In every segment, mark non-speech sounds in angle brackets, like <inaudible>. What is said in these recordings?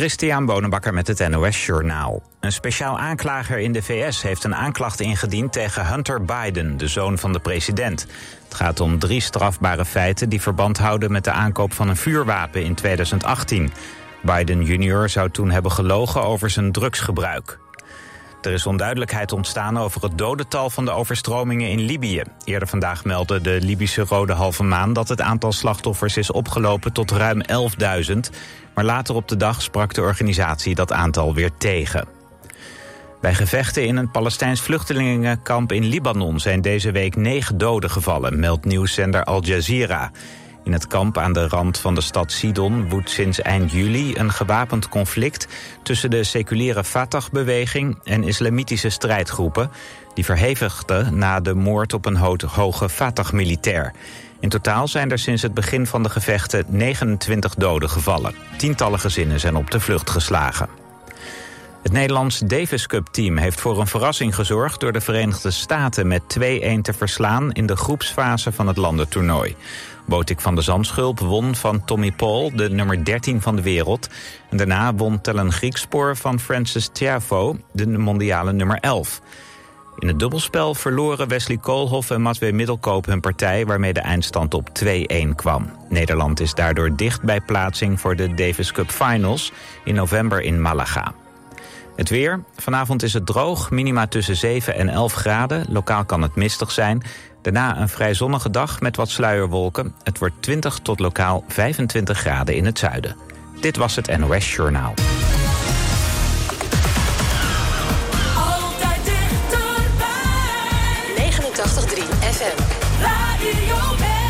Christian Bonenbakker met het NOS Journaal. Een speciaal aanklager in de VS heeft een aanklacht ingediend tegen Hunter Biden, de zoon van de president. Het gaat om drie strafbare feiten die verband houden met de aankoop van een vuurwapen in 2018. Biden junior zou toen hebben gelogen over zijn drugsgebruik. Er is onduidelijkheid ontstaan over het dodental van de overstromingen in Libië. Eerder vandaag meldde de Libische Rode Halve Maan dat het aantal slachtoffers is opgelopen tot ruim 11.000. Maar later op de dag sprak de organisatie dat aantal weer tegen. Bij gevechten in een Palestijns vluchtelingenkamp in Libanon zijn deze week negen doden gevallen, meldt nieuwszender Al Jazeera. In het kamp aan de rand van de stad Sidon woedt sinds eind juli een gewapend conflict tussen de seculiere Fatah-beweging en islamitische strijdgroepen. Die verhevigden na de moord op een hoge Fatah-militair. In totaal zijn er sinds het begin van de gevechten 29 doden gevallen. Tientallen gezinnen zijn op de vlucht geslagen. Het Nederlands Davis Cup team heeft voor een verrassing gezorgd... door de Verenigde Staten met 2-1 te verslaan... in de groepsfase van het landentoernooi. Botik van de Zandschulp won van Tommy Paul, de nummer 13 van de wereld. En daarna won Tellen Griekspoor van Francis Tiafoe, de mondiale nummer 11. In het dubbelspel verloren Wesley Koolhoff en Matwee Middelkoop hun partij... waarmee de eindstand op 2-1 kwam. Nederland is daardoor dicht bij plaatsing voor de Davis Cup Finals... in november in Malaga. Het weer. Vanavond is het droog, minima tussen 7 en 11 graden. Lokaal kan het mistig zijn. Daarna een vrij zonnige dag met wat sluierwolken. Het wordt 20 tot lokaal 25 graden in het zuiden. Dit was het NOS Journaal. Altijd dichterbij. 89.3 FM. Radio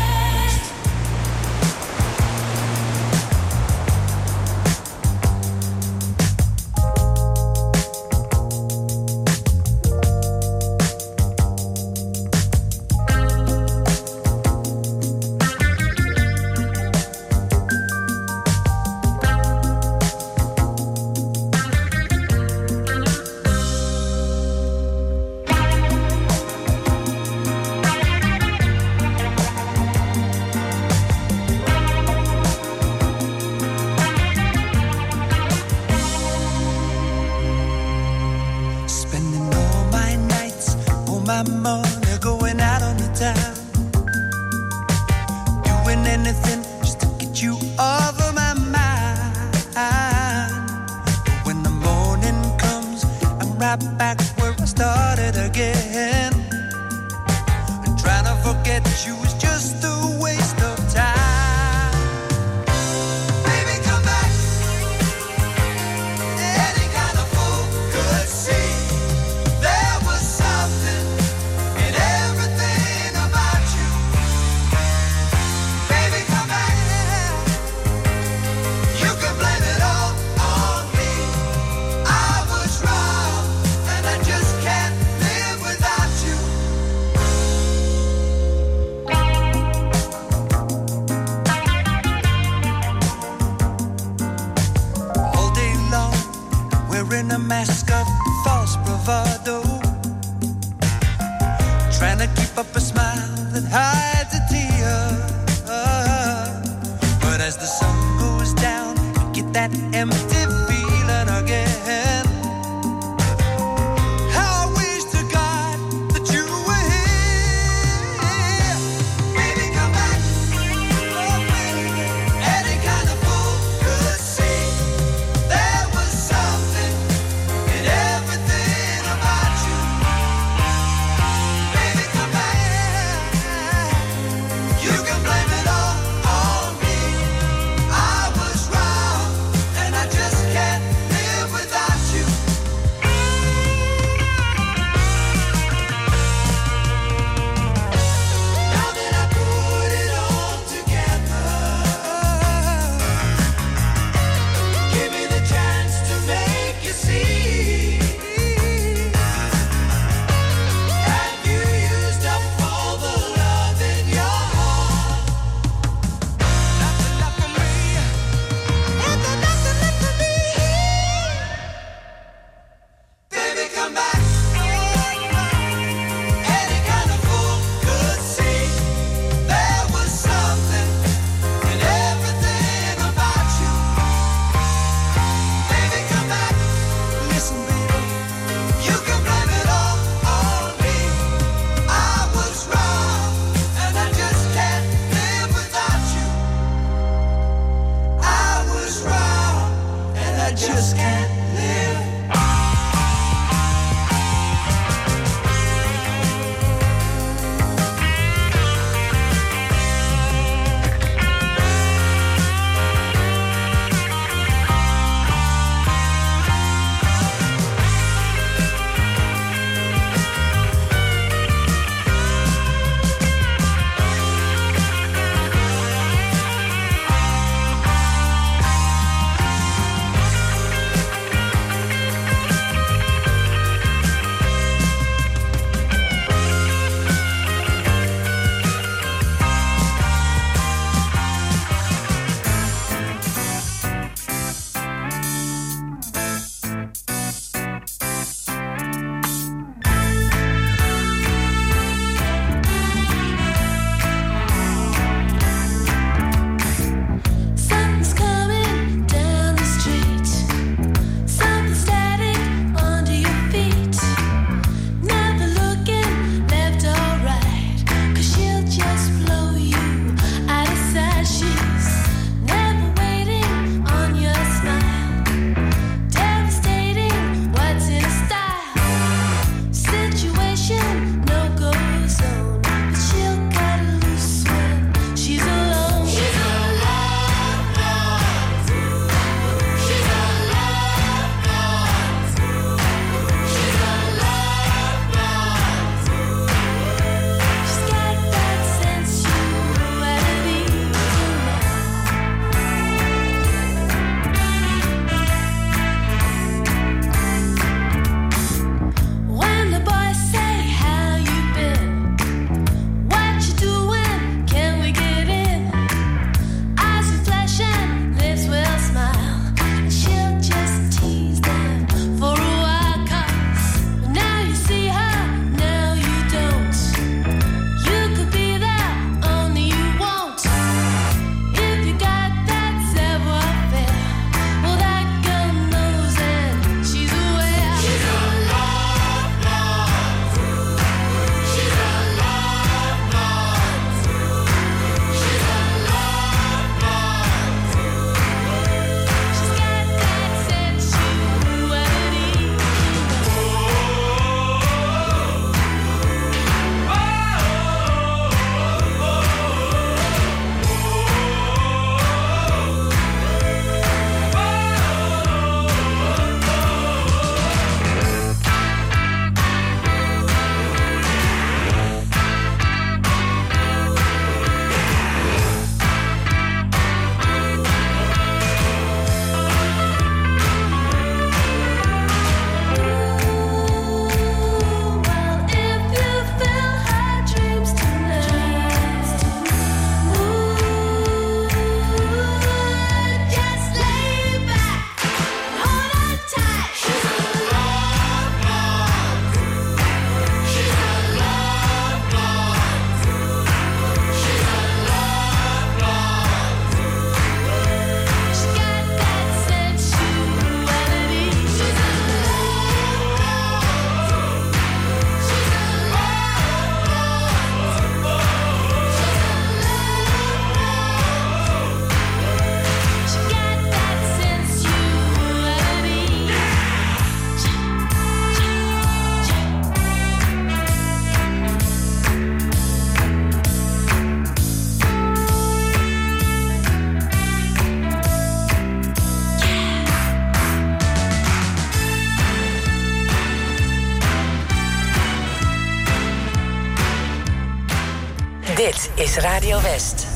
Dit is Radio West.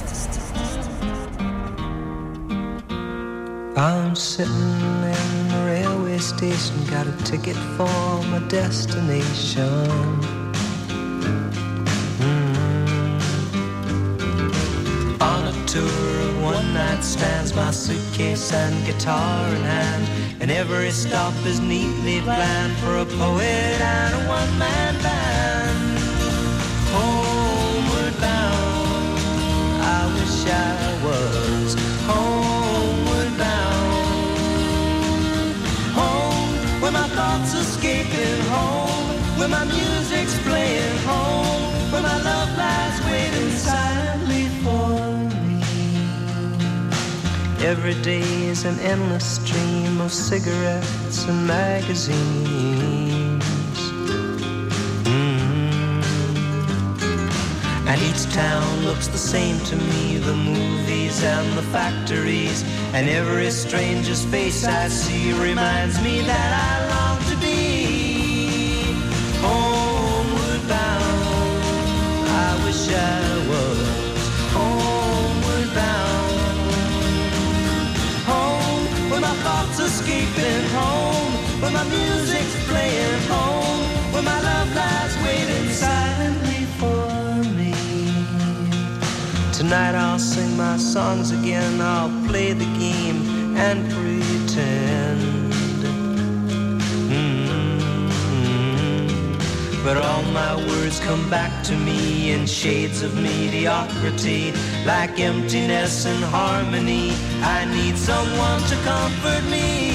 I'm sitting in the railway station, got a ticket for my destination. Mm. On a tour of one night stands, my suitcase and guitar in hand, and every stop is neatly planned for a poet and a one man band. I was homeward bound. Home, where my thoughts home, where my music's playing home, where my love lies waiting silently for me. every day is an endless stream of cigarettes and magazines. Mm. And each town looks the same to me the movies and the factories. And every stranger's face I see reminds me that I long to be homeward bound. I wish I was homeward bound. Home where my thoughts escaping home, where my music's playing home, where my love Tonight I'll sing my songs again, I'll play the game and pretend. Mm. But all my words come back to me in shades of mediocrity, like emptiness and harmony. I need someone to comfort me.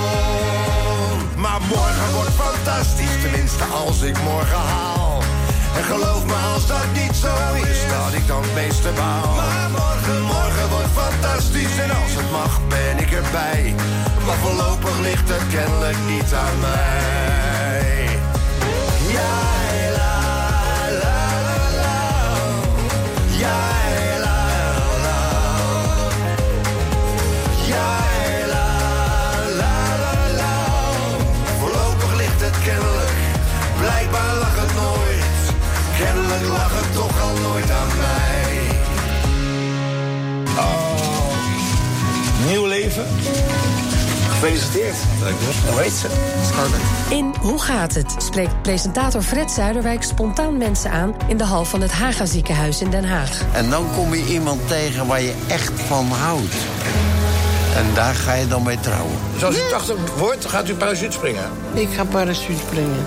Morgen wordt fantastisch, tenminste als ik morgen haal. En geloof me, als dat niet zo is, dat ik dan het meeste baal. Maar morgen, morgen wordt fantastisch en als het mag, ben ik erbij. Maar voorlopig ligt het kennelijk niet aan mij. Lag het toch al nooit aan mij. Nieuw leven. Gefeliciteerd. Hoe heet ze? In Hoe gaat het? spreekt presentator Fred Zuiderwijk spontaan mensen aan in de hal van het Haga ziekenhuis in Den Haag. En dan kom je iemand tegen waar je echt van houdt. En daar ga je dan mee trouwen. Zoals u 80 wordt, gaat u parachute springen. Ik ga parachute springen.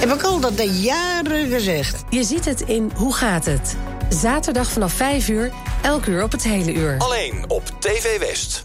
Heb ik al dat de jaren gezegd. Je ziet het in Hoe gaat het? Zaterdag vanaf 5 uur, elk uur op het hele uur. Alleen op TV West.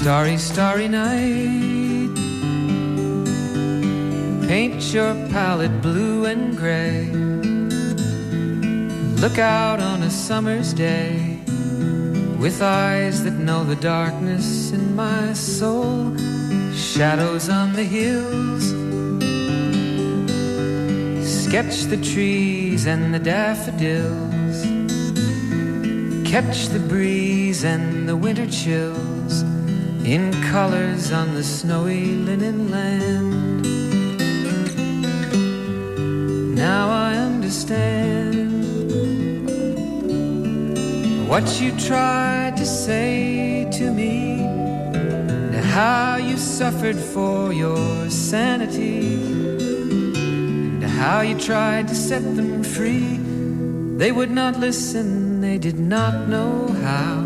Starry, starry night. Paint your palette blue and gray. Look out on a summer's day with eyes that know the darkness in my soul. Shadows on the hills. Sketch the trees and the daffodils. Catch the breeze and the winter chills in colors on the snowy linen land. Now I understand what you tried to say to me, and how you suffered for your sanity, and how you tried to set them free. They would not listen, they did not know how.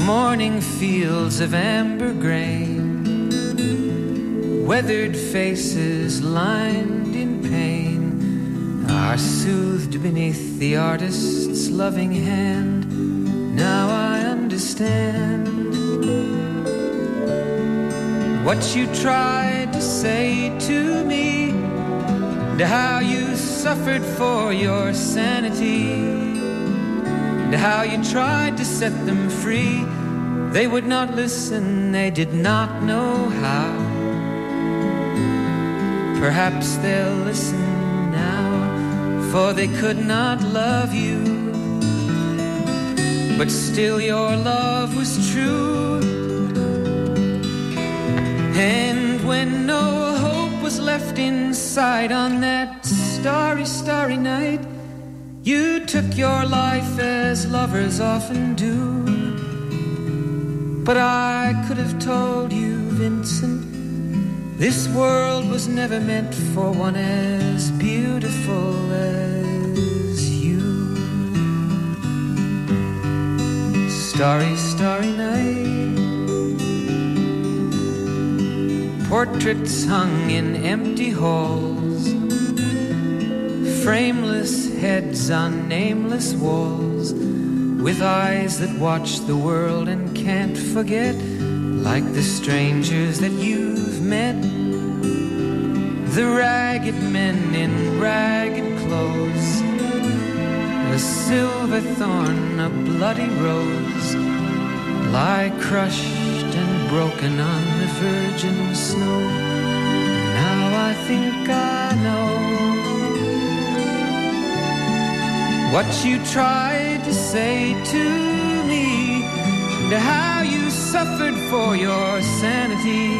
morning fields of amber grain, weathered faces lined in pain are soothed beneath the artist's loving hand. Now I understand. What you tried to say to me, and how you suffered for your sanity, and how you tried to set them free. They would not listen, they did not know how. Perhaps they'll listen now, for they could not love you. But still, your love was true. And when no hope was left inside on that starry, starry night, you took your life as lovers often do. But I could have told you, Vincent, this world was never meant for one as beautiful as you. Starry, starry night. Portraits hung in empty halls, frameless heads on nameless walls, with eyes that watch the world and can't forget, like the strangers that you've met. The ragged men in ragged clothes, a silver thorn, a bloody rose, lie crushed and broken on the virgin snow. Now I think I know what you tried to say to me, and how you suffered for your sanity,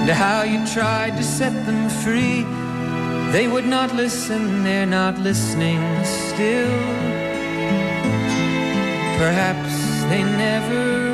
and how you tried to set them free. They would not listen, they're not listening still. Perhaps they never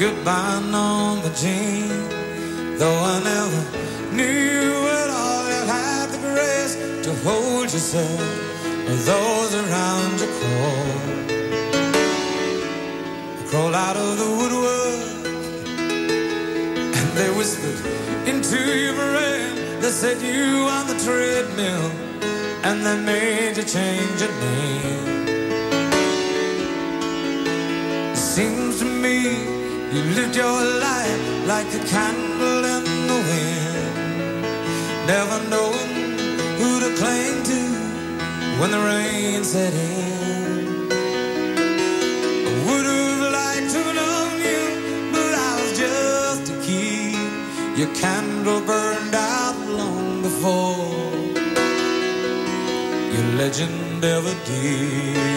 Goodbye, Norma Jean. Though I never knew it all, you had the grace to hold yourself with those around you crawl. Crawl out of the woodwork, and they whispered into your brain. They set you on the treadmill, and they made you change your name. It Seems to me you lived your life like a candle in the wind, never knowing who to cling to when the rain set in. I would have liked to you, but I was just a kid. Your candle burned out long before your legend ever did.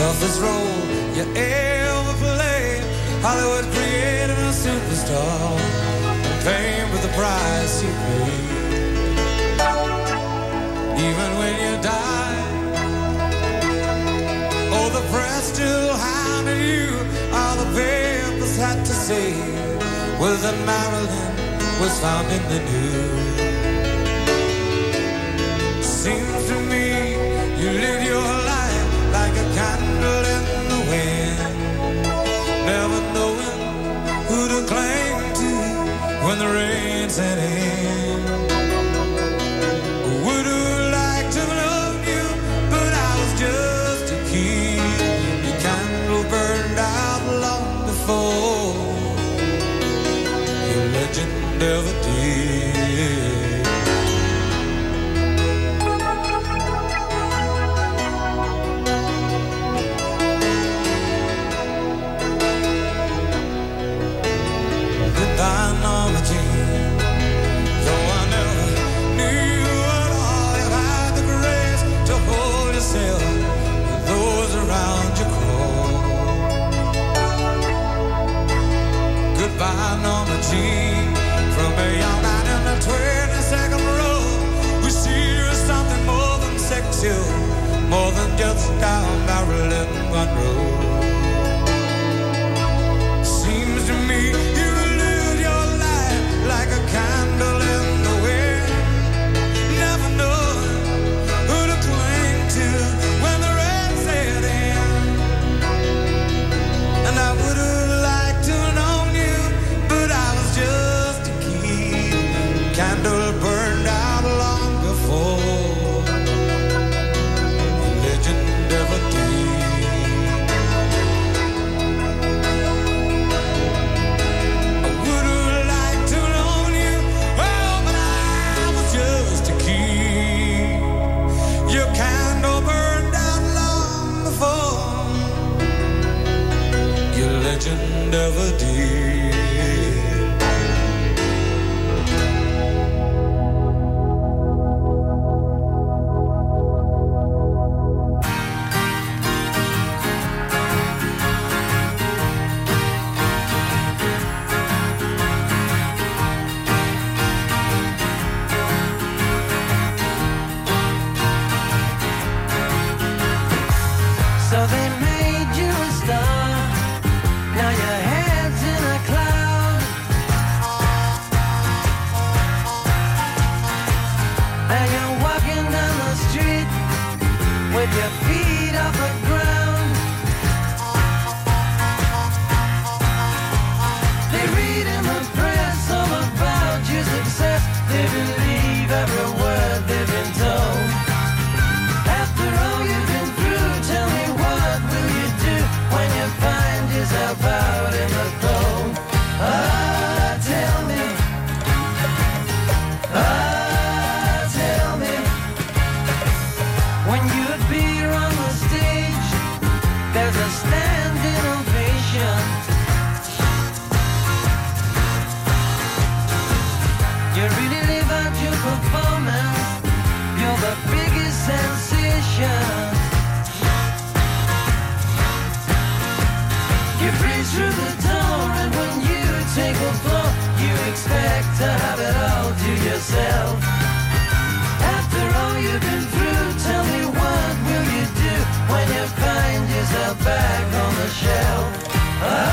Toughest role you ever played. Hollywood created a superstar, fame with the price you paid. Even when you died, oh, the press still hounded you. All the papers had to say was that Marilyn was found in the news. Seems the rain set in. Would have liked to loved you, but I was just a kid. Your candle burned out long before your legend ever back on the shelf. I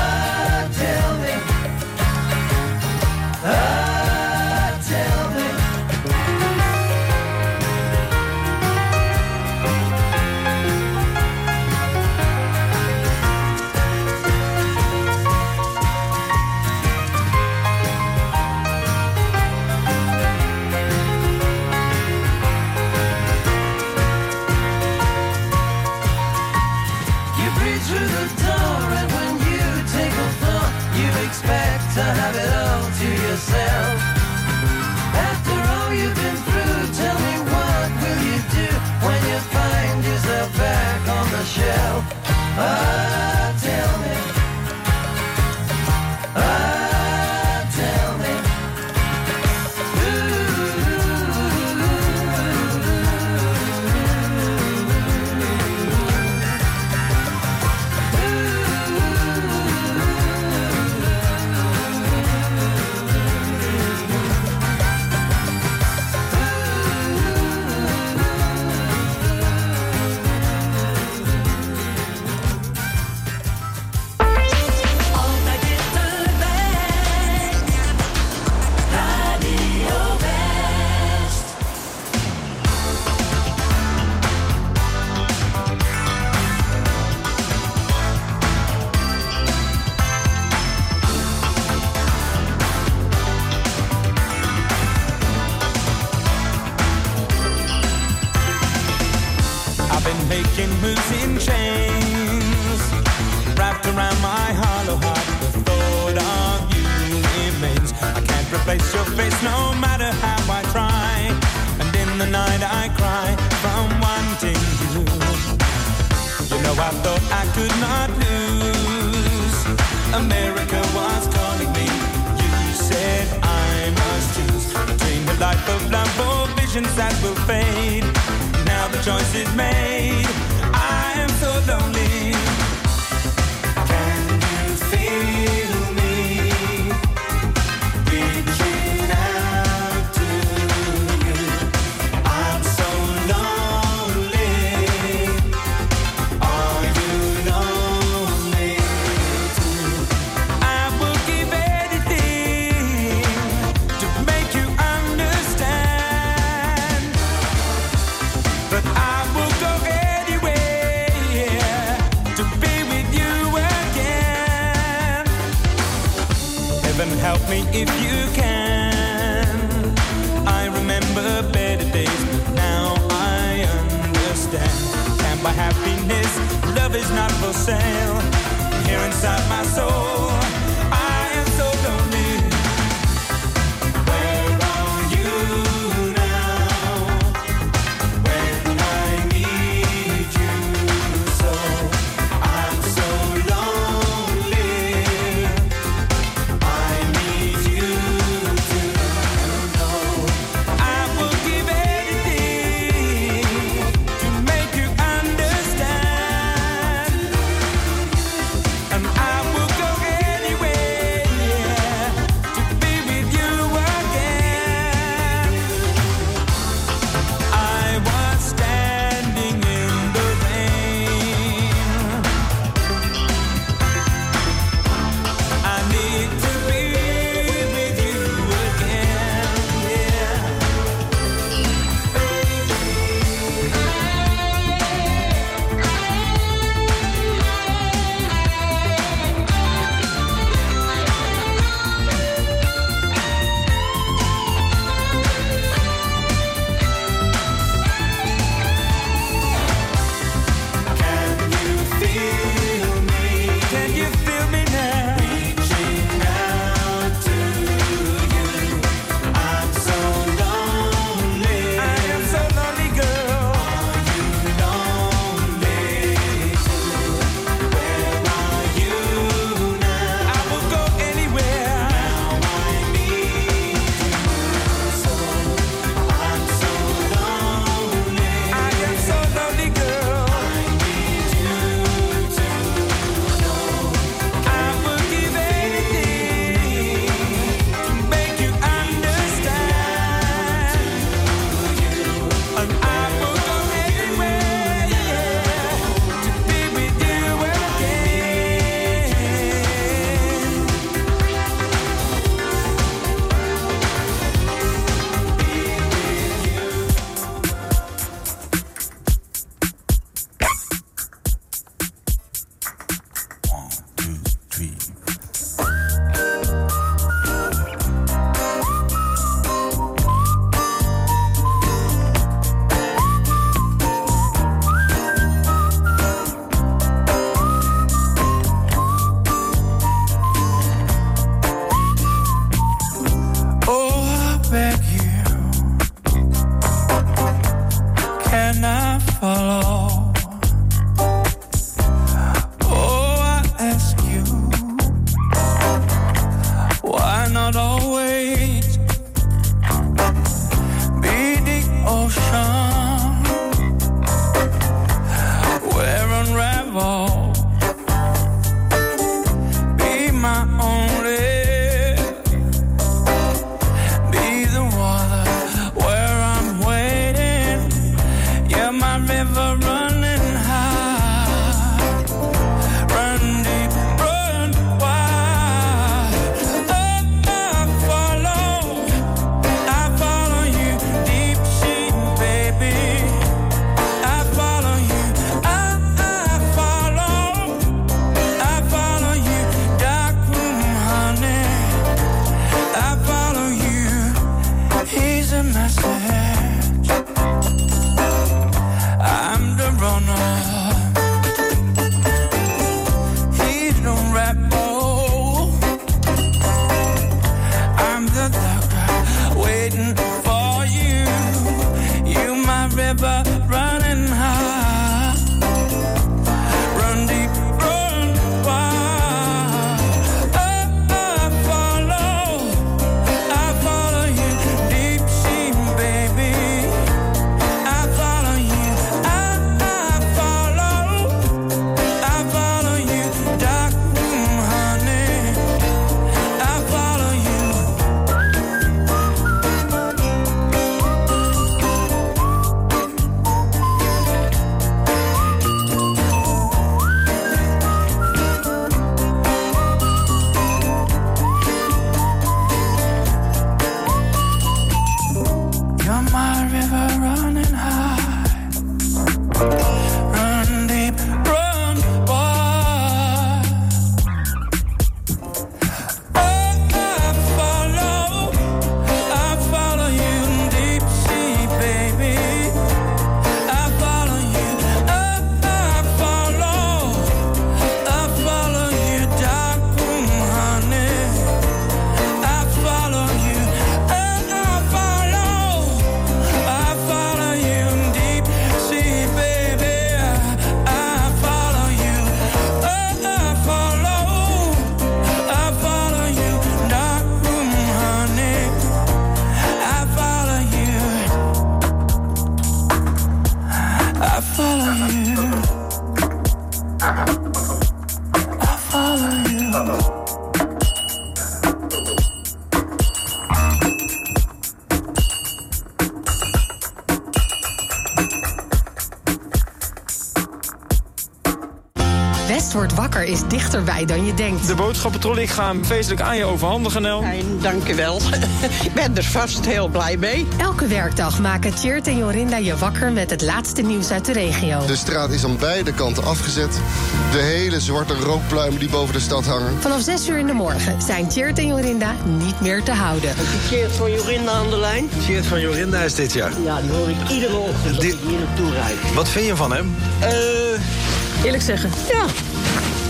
face your face no matter how I try. And in the night I cry from wanting you. You know I thought I could not lose. America was calling me. You said I must choose between the life of love or visions that will fade. Now the choice is made. Dichterbij dan je denkt. De boodschappentrolley, ik ga hem feestelijk aan je overhandigen, Nel. Fijn, dank u wel. <laughs> Ik ben er vast heel blij mee. Elke werkdag maken Tjeerd en Jorinda je wakker met het laatste nieuws uit de regio. De straat is aan beide kanten afgezet. De hele zwarte rookpluimen die boven de stad hangen. Vanaf 6 uur in de morgen zijn Tjeerd en Jorinda niet meer te houden. Tjeerd van Jorinda aan de lijn. Tjeerd van Jorinda is dit jaar. Ja, die hoor ik iedere ochtend als ik hier naartoe rijd. Wat vind je van hem? Eh, Eerlijk zeggen. ja,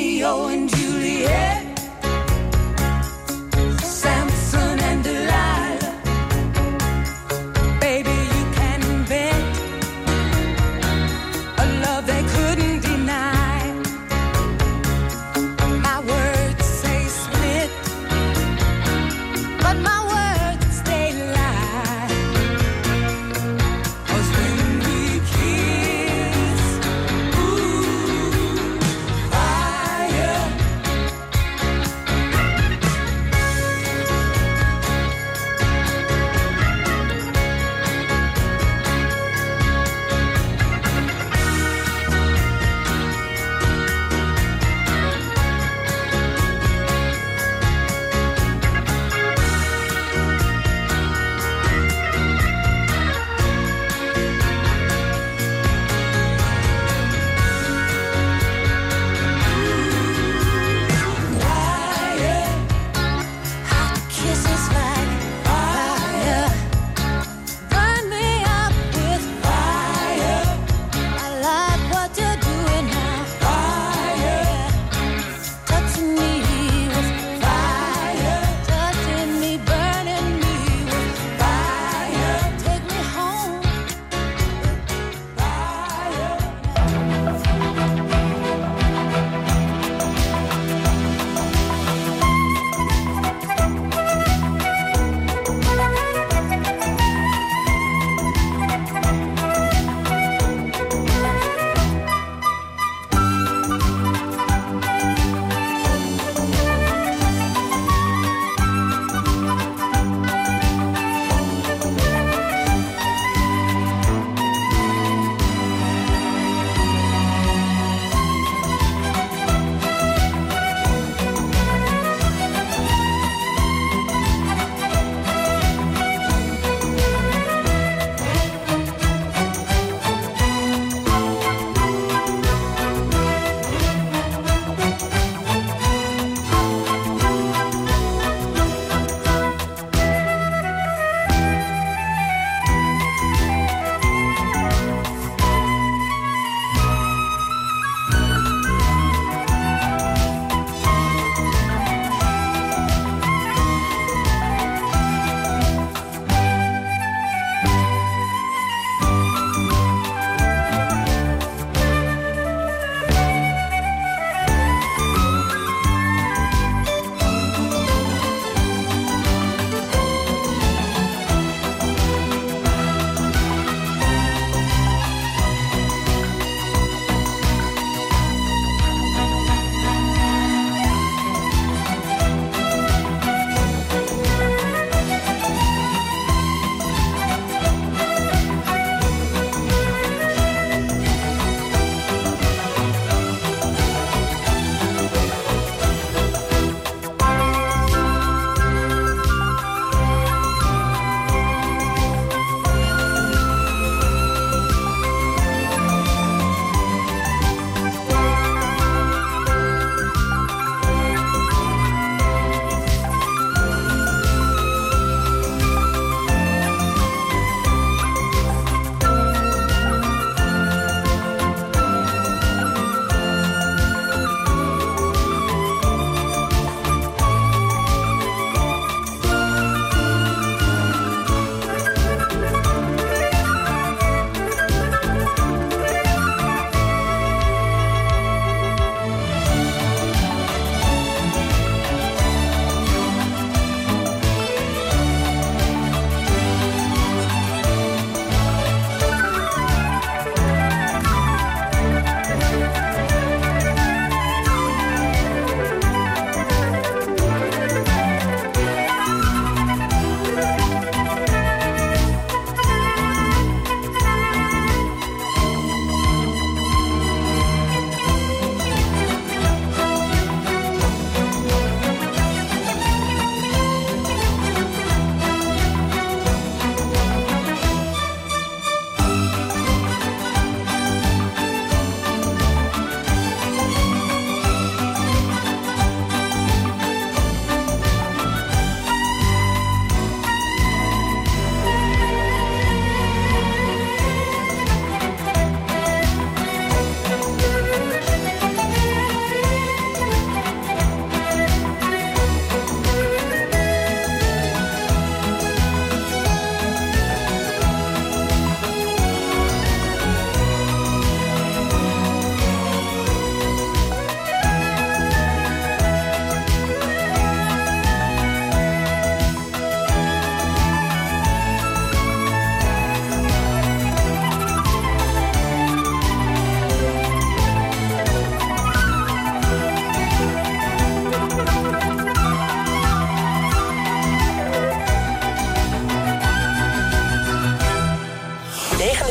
Romeo oh, and Juliet.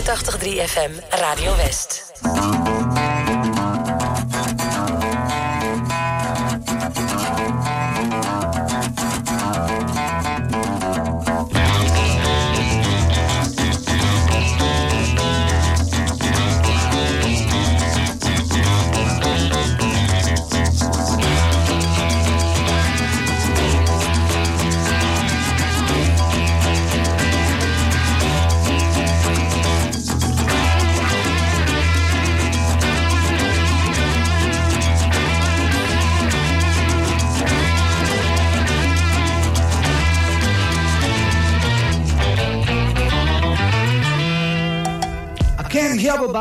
FM Radio West.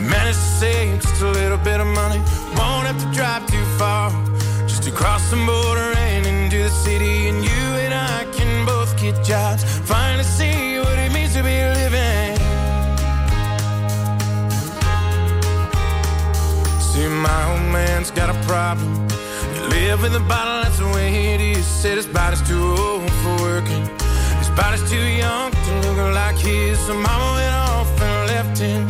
Managed to save just a little bit of money. Won't have to drive too far. Just to cross the border and into the city. And you and I can both get jobs. Finally see what it means to be living. See, my old man's got a problem. You live in the bottle, that's the way it is. Said his body's too old for working. His body's too young to look like his. So mama went off and left him.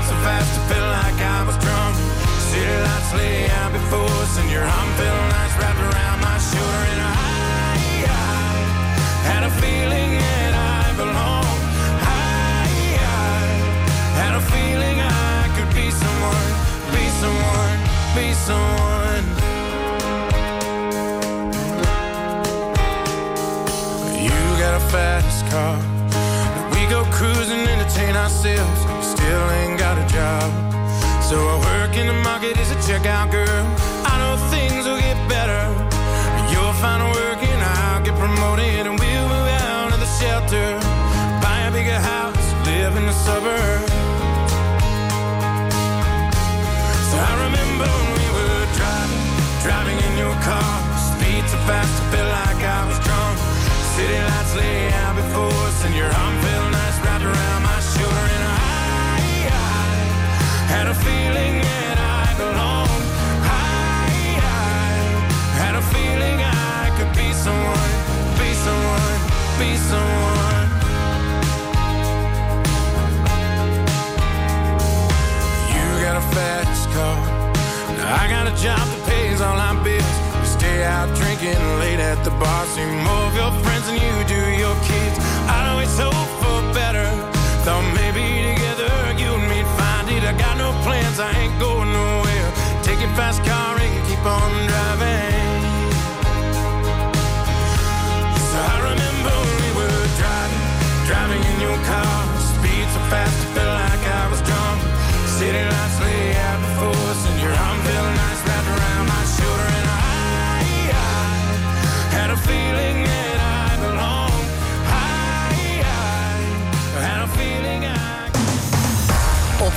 Speed so fast, it felt like I was drunk. City lights lay out before us, and your arm felt nice wrapped around my shoulder. And I, I had a feeling that I belonged. I, I had a feeling I could be someone, be someone, be someone. You got a fast car. Go cruising, entertain ourselves. Still ain't got a job. So I work in the market as a checkout girl. I know things will get better. You'll find a work and I'll get promoted. And we'll move out of the shelter. Buy a bigger house, live in the suburbs. So I remember when we were driving, driving in your car. Speed so fast, I felt like I was drunk. City lights lay out before us, and your arm nice wrapped around my shoulder. And I, I had a feeling that I belonged. I, I had a feeling I could be someone, be someone, be someone. You got a fast car. I got a job that pays all our bills. We stay out drinking late at the bar. See more of your friends than you do your kids. I'd always hope for. Thought maybe together you and me'd find it. I got no plans, I ain't going nowhere. Take your fast car and keep on driving. So I remember we were driving, driving in your car. Speed so fast, it felt like I was drunk. City lights lay out before us, and your arm felt nice wrapped around my shoulder. And I, I had a feeling